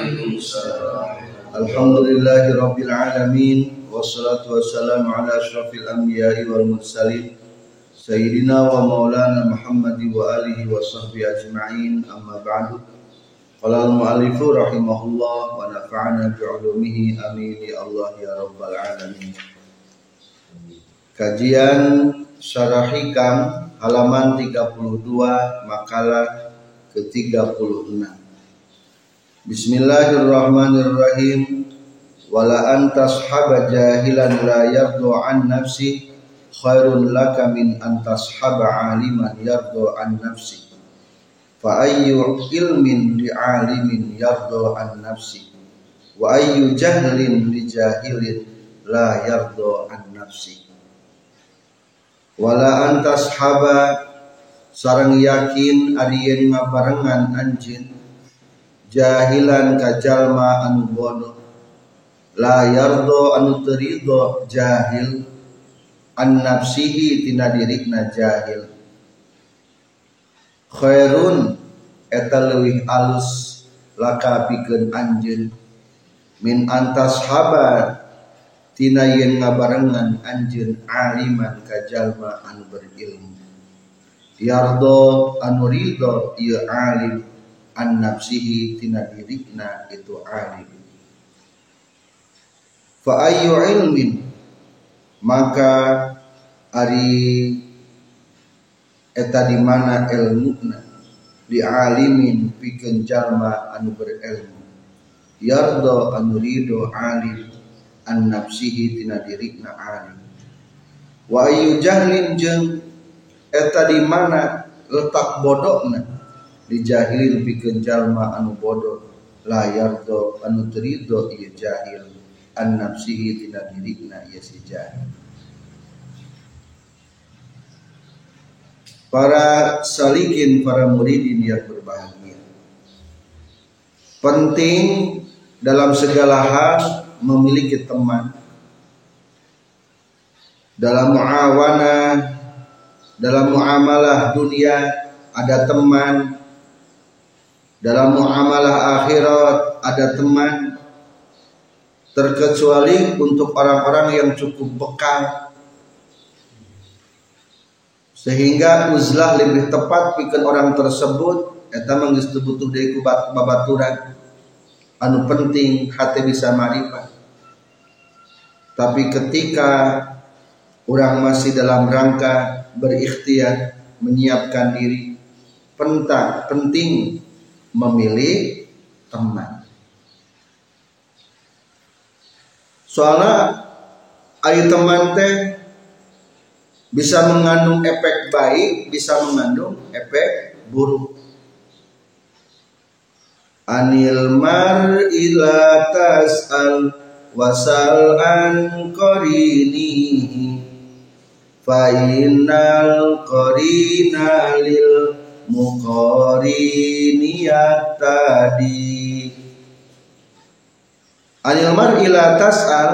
Alhamdulillahi rabbil alamin. Wassalatu wassalamu ala anbiya'i wal mursalin. Sayyidina wa maulana Muhammadi wa alihi wa sahbihi ajma'in. Amma ba'du. Qala al-mu'allifu rahimahullah wa nafa'ana bi'ulumihi amin. Ya Allah ya alamin. Kajian Syarah Hikam halaman 32 makalah ke-36 Bismillahirrahmanirrahim. Wala antas haba jahilan la yardu an nafsi khairun laka min antas haba aliman yardu an nafsi. Fa ayyu ilmin li alimin yardu an nafsi. Wa ayyu jahlin li jahilin la yardu an nafsi. Wala antas haba sarang yakin arien ngabarengan anjin jahilan kajalma anu bodoh la yardo anu terido jahil. An nafsihi tina dirikna jahil. Khairun eta leuwih alus laka pikeun anjeun. Min antas haba tina yen ngabarengan anjeun aliman ka jalma anu berilmu. Yardo anu ridho ieu alim an nafsihi tina dirikna itu alim fa ayyu ilmin maka ari eta di mana ilmuna li alimin pikeun jalma anu berilmu. Yardo anu ridho alim an nafsihi tina dirikna alim. Wa ayu jahlin jeung eta di mana letak bodohna di jahilin pikeun jalma anu bodoh. La yardo anu terido ieu jahil. An nafsihi tina dirikna ieu si jahil. Para salikin, para muridin yang berbahagia. Penting dalam segala hal memiliki teman. Dalam muawana dalam muamalah dunia ada teman dalam muamalah akhirat ada teman terkecuali untuk orang-orang yang cukup bekal. Sehingga uzlah lebih tepat pikir orang tersebut eta manggeus butuh deui babaturan. Anu penting hati bisa marifat. Tapi ketika orang masih dalam rangka berikhtiar menyiapkan diri penting penting memilih teman. Soalnya ayo teman teh bisa mengandung efek baik bisa mengandung efek buruk. Anil mar'i la tas'al wasal an qarinihi. Fa innal lil muqarini tadi. Anil mar'i la tas'al.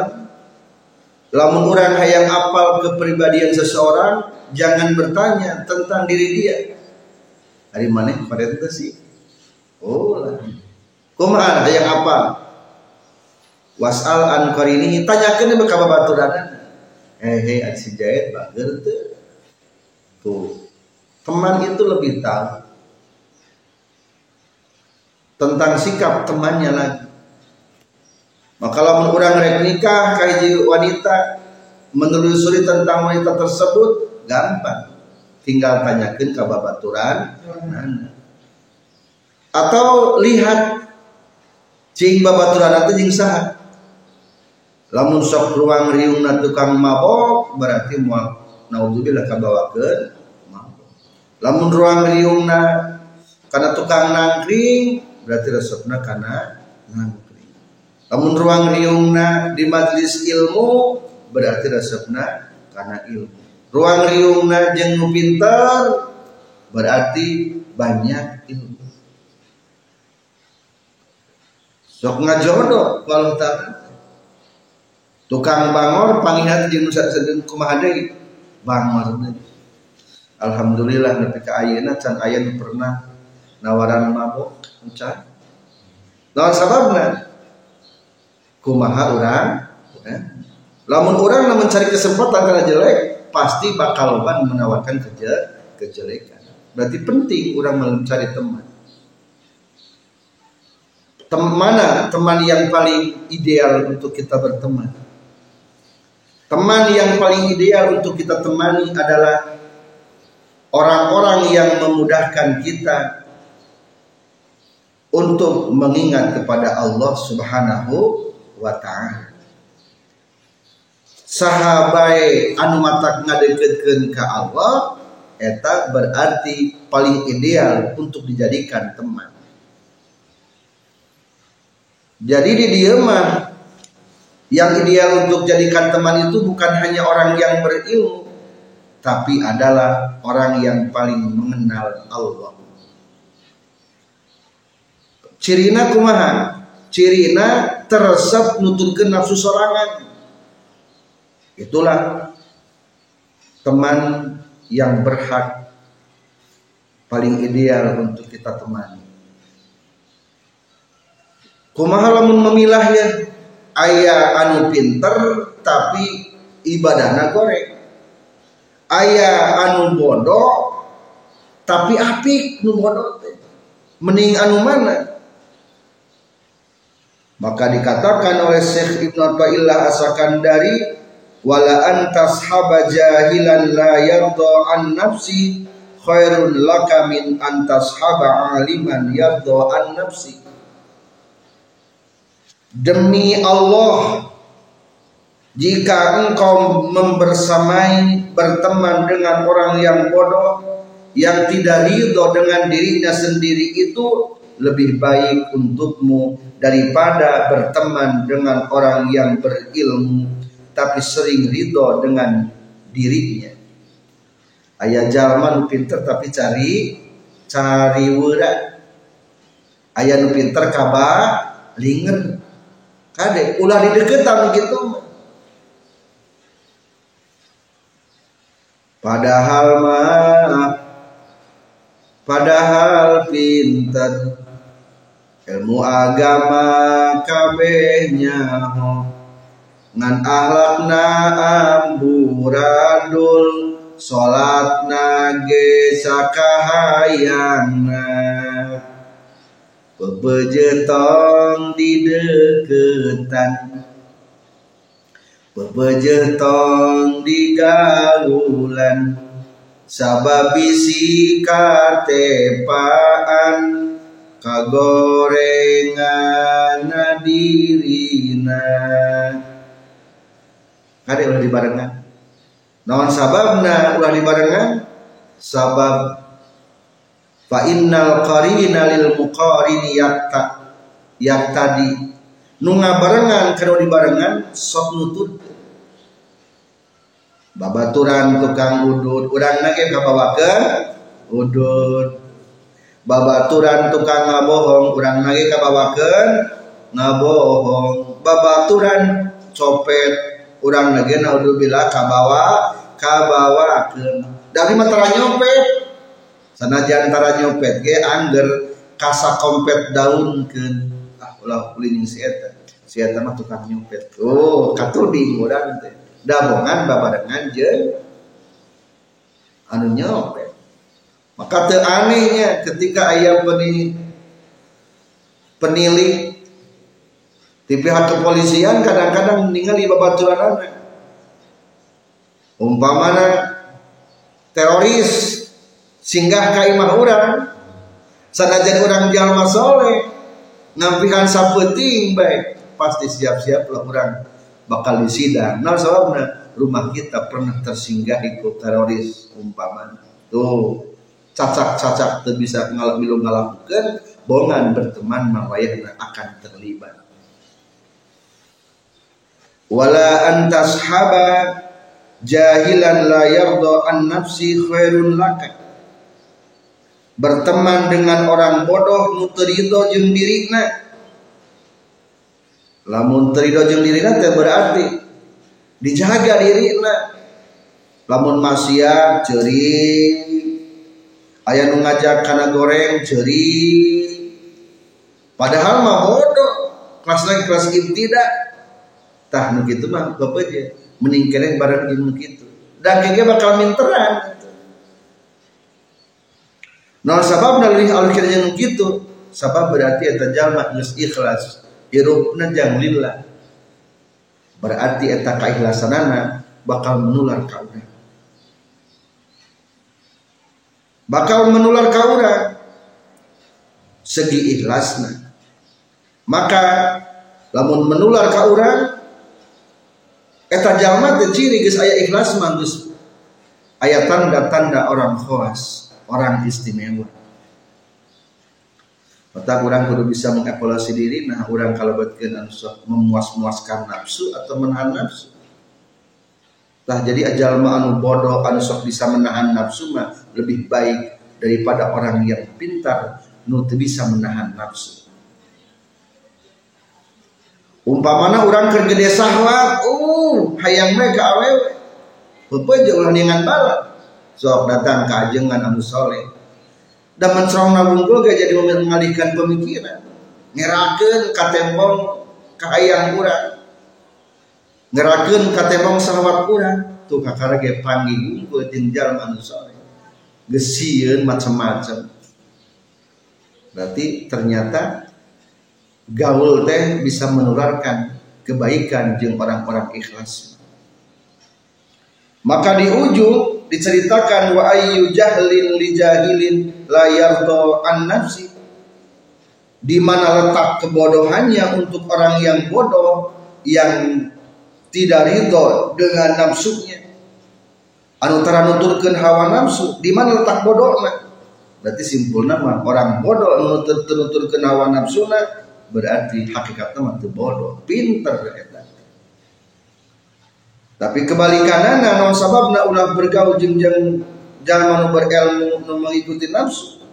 Lamun urang hayang apal kepribadian seseorang jangan bertanya tentang diri dia. Hari mana pada itu sih. Oh lah kumaha hayang apa wasal an qarini tanyakeun ka babaturan eh hei si jahit teu tuh teman itu lebih tahu tentang sikap temannya lagi. Maka kalau orang rek nikah kahiji wanita menelusuri tentang wanita tersebut gampang. Tinggal tanyakan ke babaturan mana atau lihat cing babaturan itu jing saha lamun sok ruang riung na tukang mabok berarti mau naudzubillah kabawakeun lamun ruang riung na karena tukang nangkring berarti resepna karena nangkring namun ruang riungna di majelis ilmu berarti resepna karena ilmu. Ruang riungna jeung nu pinter berarti banyak ilmu. Sok ngajodoh kalau tak tukang bangor pangihat jeung nusa sedeng kumaha bangor deui alhamdulillah nepi ka ayeuna can aya pernah nawaran mabok encan naon sababna kumaha urang ya. lamun urang lamun cari kesempatan karena jelek pasti bakal ban menawarkan kerja kejelekan Berarti penting orang mencari teman. Teman mana teman yang paling ideal untuk kita berteman? Teman yang paling ideal untuk kita temani adalah orang-orang yang memudahkan kita untuk mengingat kepada Allah Subhanahu wa taala. Sahabai anu matak ngadeketkeun ka Allah eta berarti paling ideal untuk dijadikan teman. Jadi di dia mah yang ideal untuk jadikan teman itu bukan hanya orang yang berilmu, tapi adalah orang yang paling mengenal Allah. Cirina kumaha? Cirina teresep nuturkeun nafsu sorangan. Itulah teman yang berhak paling ideal untuk kita temani. Kumaha lamun memilah ya ayah anu pinter tapi ibadahna goreng. Ayah anu bodoh tapi apik nu bodoh teh. Mending anu mana? Maka dikatakan oleh Syekh Ibnu Athaillah Asakandari wala antas haba jahilan la yarda an nafsi khairun laka min antas haba aliman yarda an nafsi demi Allah jika engkau membersamai berteman dengan orang yang bodoh yang tidak ridho dengan dirinya sendiri itu lebih baik untukmu daripada berteman dengan orang yang berilmu tapi sering ridho dengan dirinya. Ayah jalma nu pinter tapi cari cari wura ayah nu pinter kaba linger. Kade ulah di deketan gitu padahal mah padahal pinter. Ilmu agama kabehnya ngan ahlakna amburadul salatna ge sakahayangna bebejetong di deketan bebejetong di galulan sababisi katepaan kagorengan dirina Kade ulah dibarengan. Naon sababna ulah dibarengan? Sabab fa innal qarina lil muqarini yakta yaktadi nu ngabarengan kana dibarengan sok nutut babaturan tukang udut. Urang nage kabawakeun? Udut. Babaturan tukang ngabohong. Urang nage kabawakeun? Ngabohong. Babaturan copet. Urang lagi naudzubillah kabawa kabawakeun. Dari matara nyopet. Sanajan tara nyopet ge angger kasa kompet daunkeun. Ah ulah kulining si eta mah tukang nyopet. Oh katuding urang teh dabongan babarengan jeung anu nyopet maka teu anehnya ketika ayam penilih penilih di pihak kepolisian kadang-kadang ningali babaturan anak. Umpamana teroris singgah ka imah urang sanajan urang jalma soleh ngampihan sapeting baik pasti siap-siap lah urang bakal disidang. Nah soalnya rumah kita pernah tersinggah ikut teroris umpamana tuh cacak-cacak tuh bisa ngalak ngalakukan bongan berteman mawayah akan terlibat. Wala antas haba jahilan la yarda an nafsi khairun laka. Berteman dengan orang bodoh nu terido jeung lamun terido jeung dirina teh berarti. Dijaga dirina lamun maksiat ceri aya nu ngajak kana goreng ceri padahal mah bodoh. Kelas lagi kelas ibtida tah nu kitu mah bapak aja meningkirkan barang ilmu gitu. Dan kayaknya bakal minteran. Nah sabab dari al-kirnya gitu. Sabab berarti jalma geus ikhlas hirupna jang lillah berarti eta keikhlasanana bakal menular ka urang. Bakal menular ka urang segi ikhlasna. Maka lamun menular ka urang eta jalma teh ciri geus aya ikhlas mah geus aya tanda-tanda orang khawas orang istimewa maka orang kudu bisa mengevaluasi diri. Nah orang kalau buatkan memuas-muaskan nafsu atau menahan nafsu lah jadi ajal anu bodoh anu sok bisa menahan nafsu mah lebih baik daripada orang yang pintar nu bisa menahan nafsu. Umpamana orang kergede sahwat uh hayang mereka awewe. Bapak ulah ningan balap sok datang ke ajengan anu soleh dan mencerong nabungkul gak jadi mengalihkan pemikiran. Ngerakeun katembong ke ayang kurang ngerakeun katembong salawat kurang tuh kakara ge panggil jenjal anu soleh gesieun macam-macam. Berarti ternyata gaul teh bisa menularkan kebaikan jeng orang-orang ikhlas. Maka di ujung diceritakan wa ayyu jahlin li jahilin la yardo an nafsi. Di mana letak kebodohannya untuk orang yang bodoh yang tidak ridho dengan nafsunya. Anu tara nuturkeun hawa nafsu di mana letak bodohnya berarti simpulnya mah orang bodoh anu nuturkeun hawa nafsuna berarti hakikatnya mah bodoh pinter eta tapi kebalikannya non sababna ulah bergaul jengjang jangan berilmu nu mengikuti nafsu?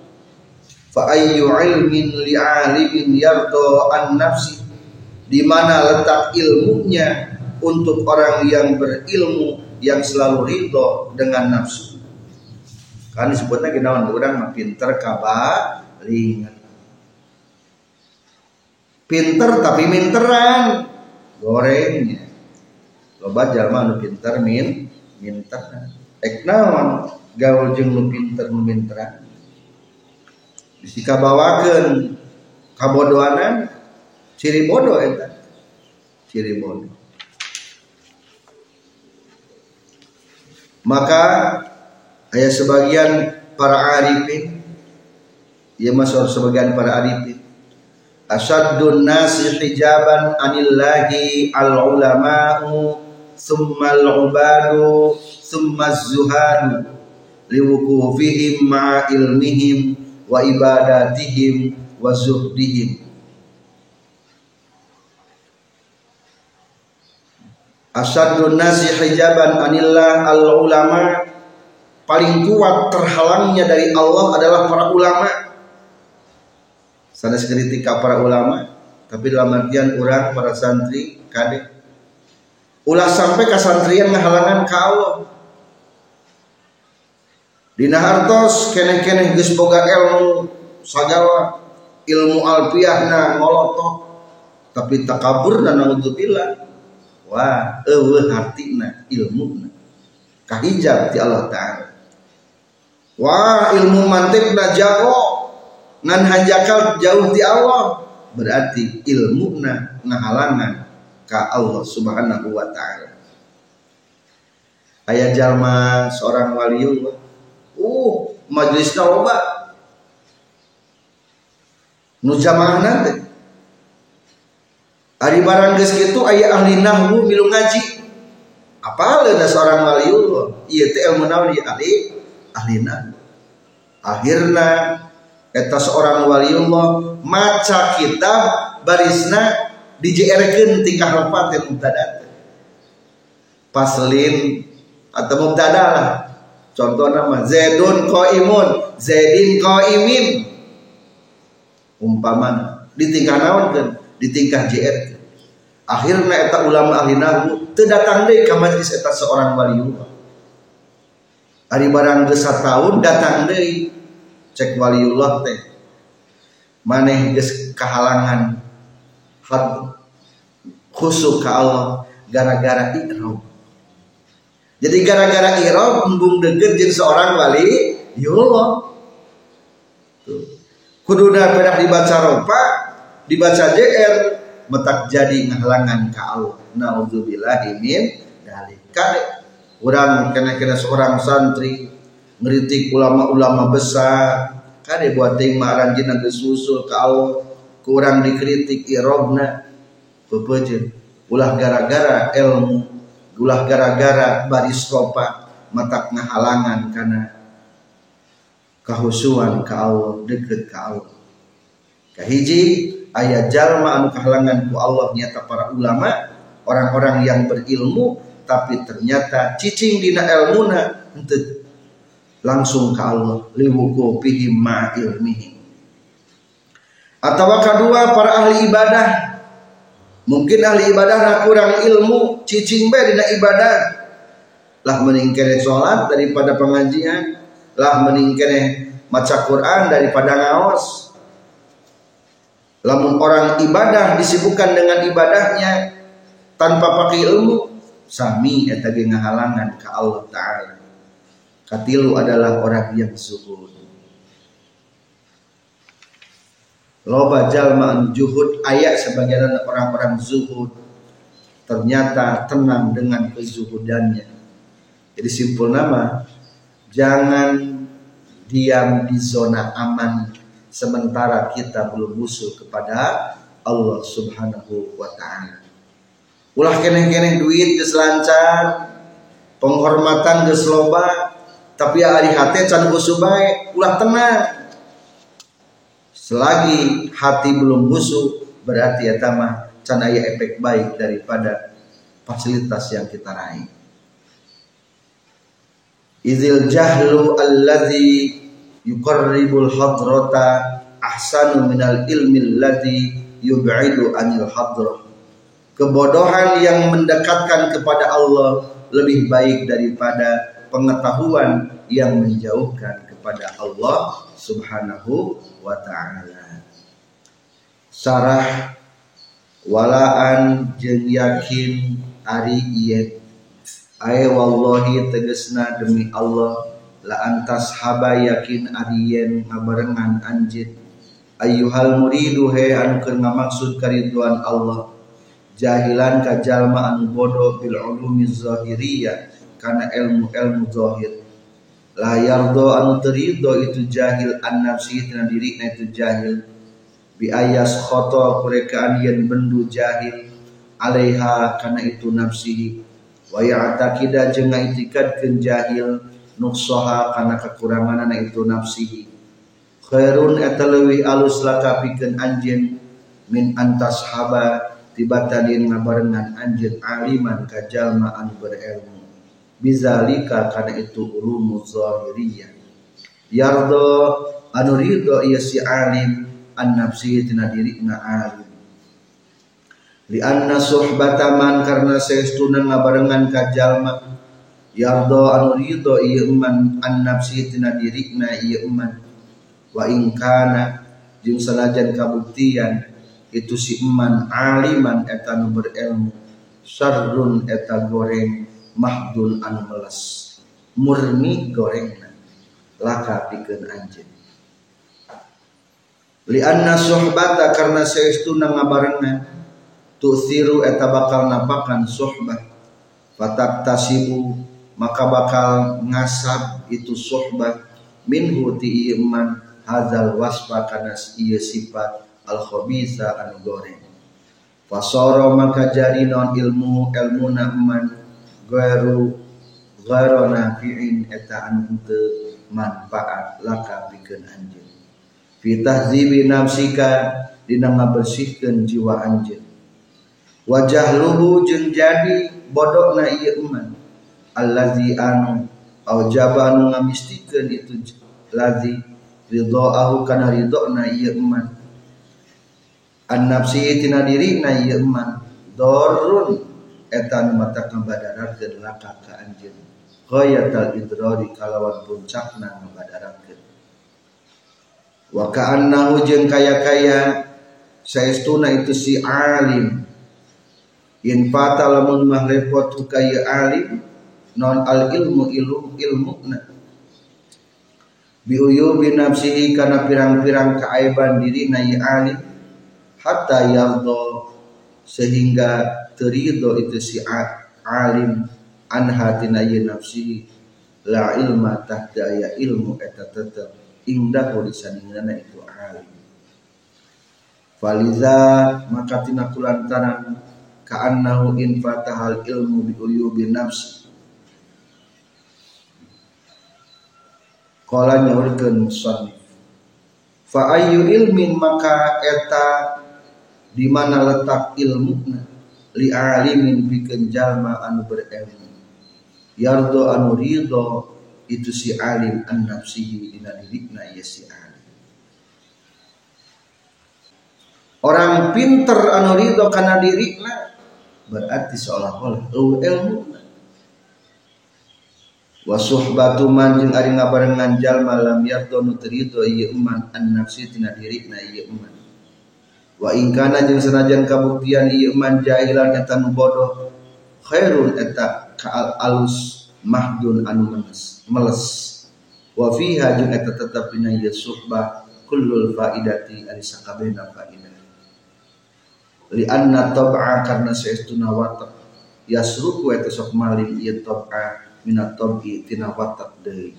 Fa ayyu ilmin li alimin yardo an nafsi. Di mana letak ilmunya untuk orang yang berilmu yang selalu ridho dengan nafsu? Kan disebutnya kita orang mah pinter kabalingan pinter tapi minteran gorengnya loba jalma nu pinter min minter. Ek naon gaul jeung nu pinter nu minteran bisa bawakeun kabodohanan ciri bodoh eta. Ciri bodoh. Maka ayat sebagian para arifin ya masuk sebagian para arifin. Asyadun nasi hijaban anillahi al ulama'u summa al-ubadu summa az-zuhadu liwukufihim ma'a ilmihim wa ibadatihim wa zuhdihim Asyadun nasi hijaban anillah al-ulama paling kuat terhalangnya dari Allah adalah para ulama. Sana kritika para ulama, tapi dalam artian orang para santri kadek ulah sampai kasantrian ngahalangan ka Allah dina hartos keneh-keneh geus boga ilmu sagala ilmu alfiahna ngolotok tapi takabur dan naudzubillah wah eueuh hartina ilmuna. Kahijab ti Allah taala. Wah ilmu mantikna jago ngan hanjakal jauh di Allah. Berarti ilmuna ngahalangan ka Allah Subhanahu wa taala. Ayah jalma seorang waliullah. Uh, majelis loba. Nu jamaah nanti. Ari barang geus kitu aya ahli nahwu milu ngaji. Apa ada seorang waliullah? Ieu teh ilmu naon ahli ahli nahwu. Akhirna eta seorang waliullah maca kitab barisna dijeerkeun tingkah lapat yang mubtada. Paslin atau mubtada lah. Contoh nama Zaidun imun Zaidin imin umpama di tingkah naon kan di tingkah JR akhirnya eta ulama ahli nahwu teu datang deui ka majlis eta seorang waliullah ari barang geus tahun datang deui cek waliullah teh. Maneh geus kahalangan had khusuk ka Allah gara-gara ikhram jadi gara-gara ikhram embung deket jeung seorang wali yullah tuh. Kududa pedah dibaca ropa dibaca JR metak jadi ngahalangan ka Allah. Naudzubillahi min dalik. Kade urang kena-kena seorang santri ngeritik ulama-ulama besar. Kade buat ting maranjina geus susul ka Allah kurang dikritik irobna bebejeun ulah gara-gara ilmu ulah gara-gara baris ropa metak ngahalangan karena kahusuan ka Allah deket ka Allah. Kahiji ayat jalma anu kehalangan ku Allah nyata para ulama orang-orang yang berilmu tapi ternyata cicing dina ilmuna ente langsung ke Allah liwuku pihi ma ilmihi atau kedua para ahli ibadah mungkin ahli ibadah nak kurang ilmu cicing be dina ibadah lah meningkene sholat daripada pengajian lah meningkene maca Quran daripada ngaos Lamun orang ibadah disibukkan dengan ibadahnya tanpa pakai ilmu, sami eta ge ngahalangan ka Allah taala. Katilu adalah orang yang zuhud. Loba jalma anu juhud ayat sebagian orang-orang zuhud ternyata tenang dengan kezuhudannya. Jadi simpul nama jangan diam di zona aman sementara kita belum musuh kepada Allah Subhanahu wa taala. Ulah keneh-keneh duit geus lancar, penghormatan geus tapi ari hati can bae, ulah tenang. Selagi hati belum musuh, berarti ya mah can aya efek baik daripada fasilitas yang kita raih. Izil jahlu alladzi yuqarribul hadrata ahsanu minal ilmi alladhi yub'idu anil hadrah kebodohan yang mendekatkan kepada Allah lebih baik daripada pengetahuan yang menjauhkan kepada Allah Subhanahu wa taala. Sarah walaan jeung yakin ari ieu ay wallahi tegesna demi Allah la antas haba yakin arien ngabarengan anjit. Ayyuhal muridu he anu keur ngamaksud kariduan Allah. Jahilan ka jalma anu bodoh bil ulumi zahiriyah kana ilmu-ilmu zahir la yardo anu terido itu jahil an nafsi tina diri na itu jahil. Bi ayas khoto kurekaan yen bendu jahil alaiha kana itu nafsi wa ya'taqida jeung ngaitikadkeun jahil nuksoha karena kekurangan anak itu nafsihi. Khairun eta leuwih alus laka pikeun anjeun min antas haba tibatalin ngabarengan anjeun aliman ka jalma anu berilmu bizalika kana itu ulumu zahiriyah. Yardo anu ridho ieu si alim an nafsihi tina dirina alim. Li anna suhbata man karna saestuna ngabarengan ka jalma yardo anu ridho iya iman an nafsi tina dirikna iya iman wa ingkana jeung sanajan kabuktian itu si iman aliman eta nu berilmu. Syarrun eta goreng mahdul anu meles. Murni gorengna laka pikeun anjeun. Li anna suhbata karna saestuna ngabarengan tu'thiru eta bakal napakan suhbah fatak tasibu maka bakal ngasab itu sohbah minhu ti iman hazal wasfa kana ieu sifat al khabisa anu goreng. Fasoro maka jadi non ilmu ilmu iman garu garu nafi'in eta anu manfaat laka pikeun anjeun fi tahzibi nafsika dina ngabersihkeun jiwa anjeun wajah luhu jeung jadi bodokna ieu iman allazi anu au jabanu ngamistikeun itu lazi ridhaahu kana ridona ieu iman an nafsi tina diri na iman dorun etan mata ngabadaratkeun laka ka anjeun ghayatal idrari kalawan puncakna ngabadaratkeun wa ka'annahu jeung kaya-kaya saestuna itu si alim. In fata lamun mah repot kaya alim non al ilmu ilmu ilmu na biuyu binafsihi karena pirang-pirang keaiban diri na alim hatta yaldo sehingga terido itu si alim an hatina nafsihi la ilma tahta aya ilmu eta tetep indahu disandinganna itu alim. Faliza maka tina kulantaran ka'annahu in fatahal ilmu bi uyubi nafsi. Kala nyaurkeun musannif Fa ayu ilmin maka eta di mana letak ilmu li alimin pikeun jalma anu berilmu yardo anu ridho itu si alim an nafsihi dina dirikna ieu si alim. Orang pinter anu ridho kana dirikna berarti seolah-olah eueuh ilmu. Wa suhbatu man jeung ari ngabarengan jalma lam yardo nu terido ieu iman an nafsi tina dirina ieu iman wa in kana jeung sanajan kabuktian ieu iman jahilan eta nu bodoh khairun eta ka alus mahdun anu menes meles. Wa fiha jeung eta tetep dina ieu suhbah kullul faidati ari sakabehna faidah li anna tab'a karna saestuna watak yasruku eta sok maling ieu tab'a minat tabi tina watak deui.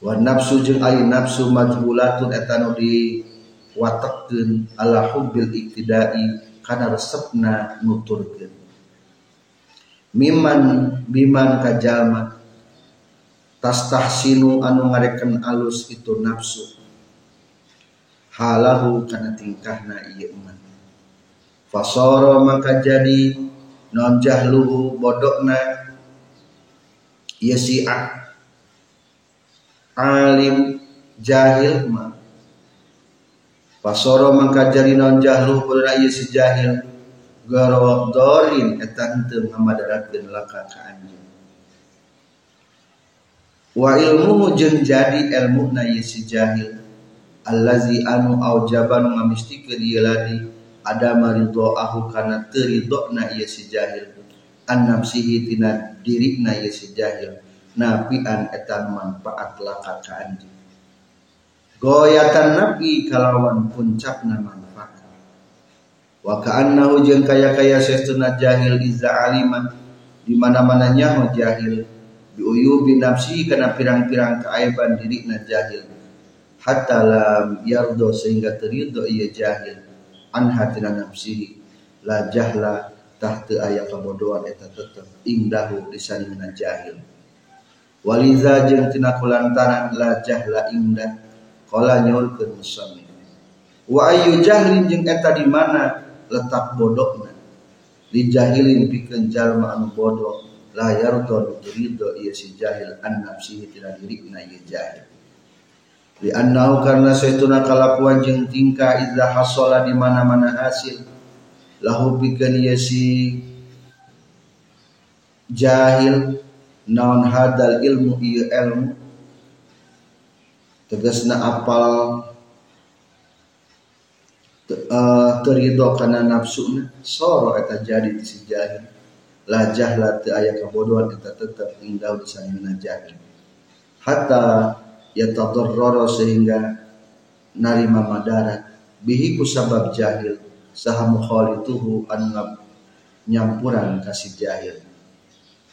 Wa nafsu jeung ari nafsu majbulatun eta nu di watakkeun ala hubbil iktidai kana resepna nuturkeun miman biman kajalma tastahsinu anu ngareken alus itu nafsu. Halahu kana tingkahna ieu iman. Fasoro maka jadi non jahluhu bodokna ya si alim jahil ma fasoro maka jadi non jahluhu bodokna ya si jahil. Garo dorin eta henteu ngamadarakeun laka ka wa ilmuhu jeung jadi ilmu na ya si jahil. Allazi anu aujaban ngamistikeun ieu ladi ada marido ahu kana terido na iya si jahil. An nafsihi tina diri na iya si jahil. Nafian etan manfaat laka ka goyatan nabi kalawan puncak na manfaat. Wa ka'annahu jeung kaya-kaya sestuna jahil iza aliman di mana-mana nyaho jahil biuyubi nafsi kana pirang-pirang keaiban diri na jahil. Hatta lam yardo sehingga terido iya jahil an hatina nafsihi la jahla tahta ayat kebodohan eta tetep indahu disanina jahil. Waliza jeung tina kulantaran la jahla indah qala nyaulkeun musannif wa ayu jahlin jeung eta di mana? Letak bodohna li jahilin pikeun jalma anu bodoh. La yardo ridho ieu si jahil an nafsihi tina dirina ieu jahil. Li annahu karena saituna kalakuan jeung tingkah idza hasala di mana-mana hasil lahu pikeun ieu si jahil naon hadal ilmu ieu ilmu tegasna apal. Uh, kana nafsuna soro eta jadi si jahil la jahla teu aya kabodohan eta tetep indah disanina jahil hatta sehingga narima madarat. Bihi kusabab jahil. Saha mukhalituhu an nyampuran kasih jahil.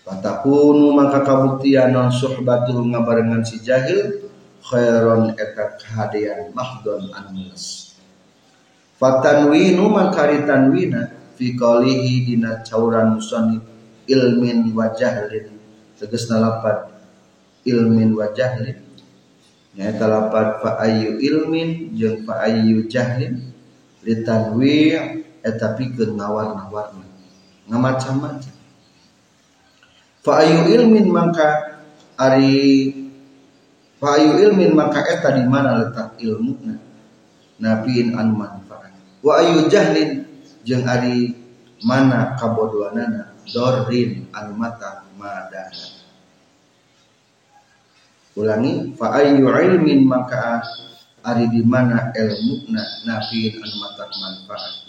Fatakunu maka kabuktian non suhbatuhu ngabarengan si jahil khairon eta kehadian mahdon anus Fatanwinu makari tanwina fi qalihi dina cauran musannif ilmin wa jahlin tegasna lapat ilmin wa jahlin ya talapat fa ayu ilmin jeung fa ayu jahlin litanwi eta pikeun ngawarna-warna ngamacam-macam. Fa ayu ilmin maka ari fa ayu ilmin maka eta di mana letak ilmu? Nabiin anu manfaat. Wa ayu jahlin jeung ari mana kabodohanana dorrin anu mata madana. Ulangi fa ayu ilmin maka ari di mana ilmu? Nabiin anu mata manfaat.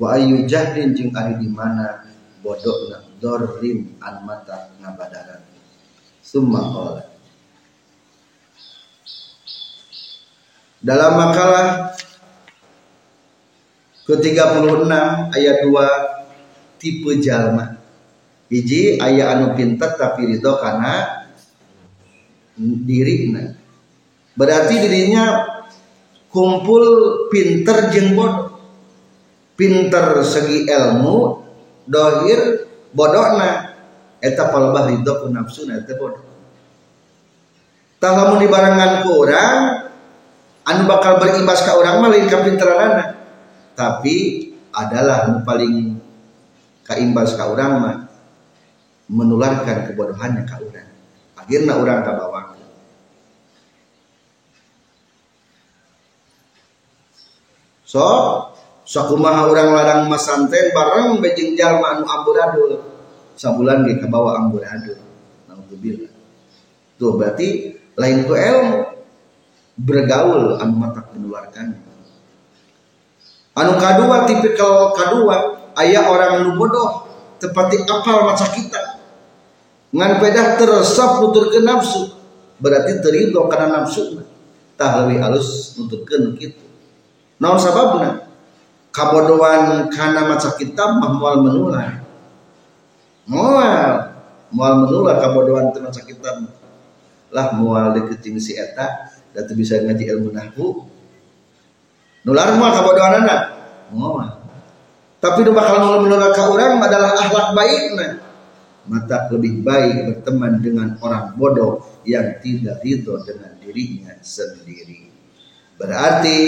Wa ayu jahlin jeung ari di mana bodokna dorrin an mata ngabadaran summa qala dalam makalah ke-36 ayat 2 tipe jalma. Hiji ayat anu pinter tapi ridho karena dirina berarti dirinya kumpul pinter jeng bodoh. Pinter segi ilmu dohir bodohna. Eta palebah ridho ku nafsu eta bodoh. Tah lamun dibarengan ku urang anu bakal berimbas urang mah lain kapinteranana tapi adalah nu paling kaimbas ka urang mah menularkan kebodohannya ka urang akhirna urang kabawa so sakumaha orang larang masanten bareng bejeng jalma anu amburadul. Sabulan ge kabawa amburadul. Naudzubillah tuh berarti lain ku ilmu bergaul anu mata menularkan anu kadua tipikal kadua ayah orang anu bodoh tepati apal maca kita. Ngan pedah teresap ke nafsu berarti terido karena nafsu tah lebih halus nuturkeun kitu. Naon sababna? Kabodohan karena maca kitab mah mual menular. Mual. Mual menular kabodohan teu maca kitab lah mual deketing si eta dan bisa ngaji ilmu nahwu. Nular mual kabodohan anak mual tapi nu bakal nular menular ka urang adalah akhlak baikna mata lebih baik berteman dengan orang bodoh yang tidak ridho dengan dirinya sendiri. Berarti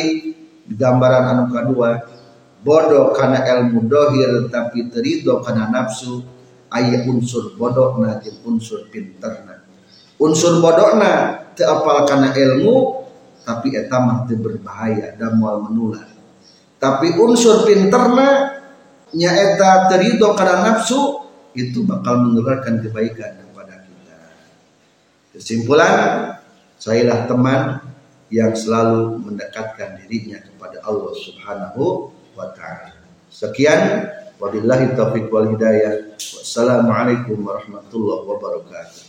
gambaran anu kedua bodoh karena ilmu dohir tapi terido karena nafsu ayat unsur bodoh jeung unsur pinterna. Unsur bodohna teu apal karena ilmu tapi eta mah berbahaya dan moal menular tapi unsur pinterna nyaeta terido karena nafsu itu bakal menularkan kebaikan kepada kita kesimpulan sayalah teman yang selalu mendekatkan dirinya kepada Allah Subhanahu wa taala. Sekian wabillahi taufiq wal hidayah. Wassalamualaikum warahmatullahi wabarakatuh.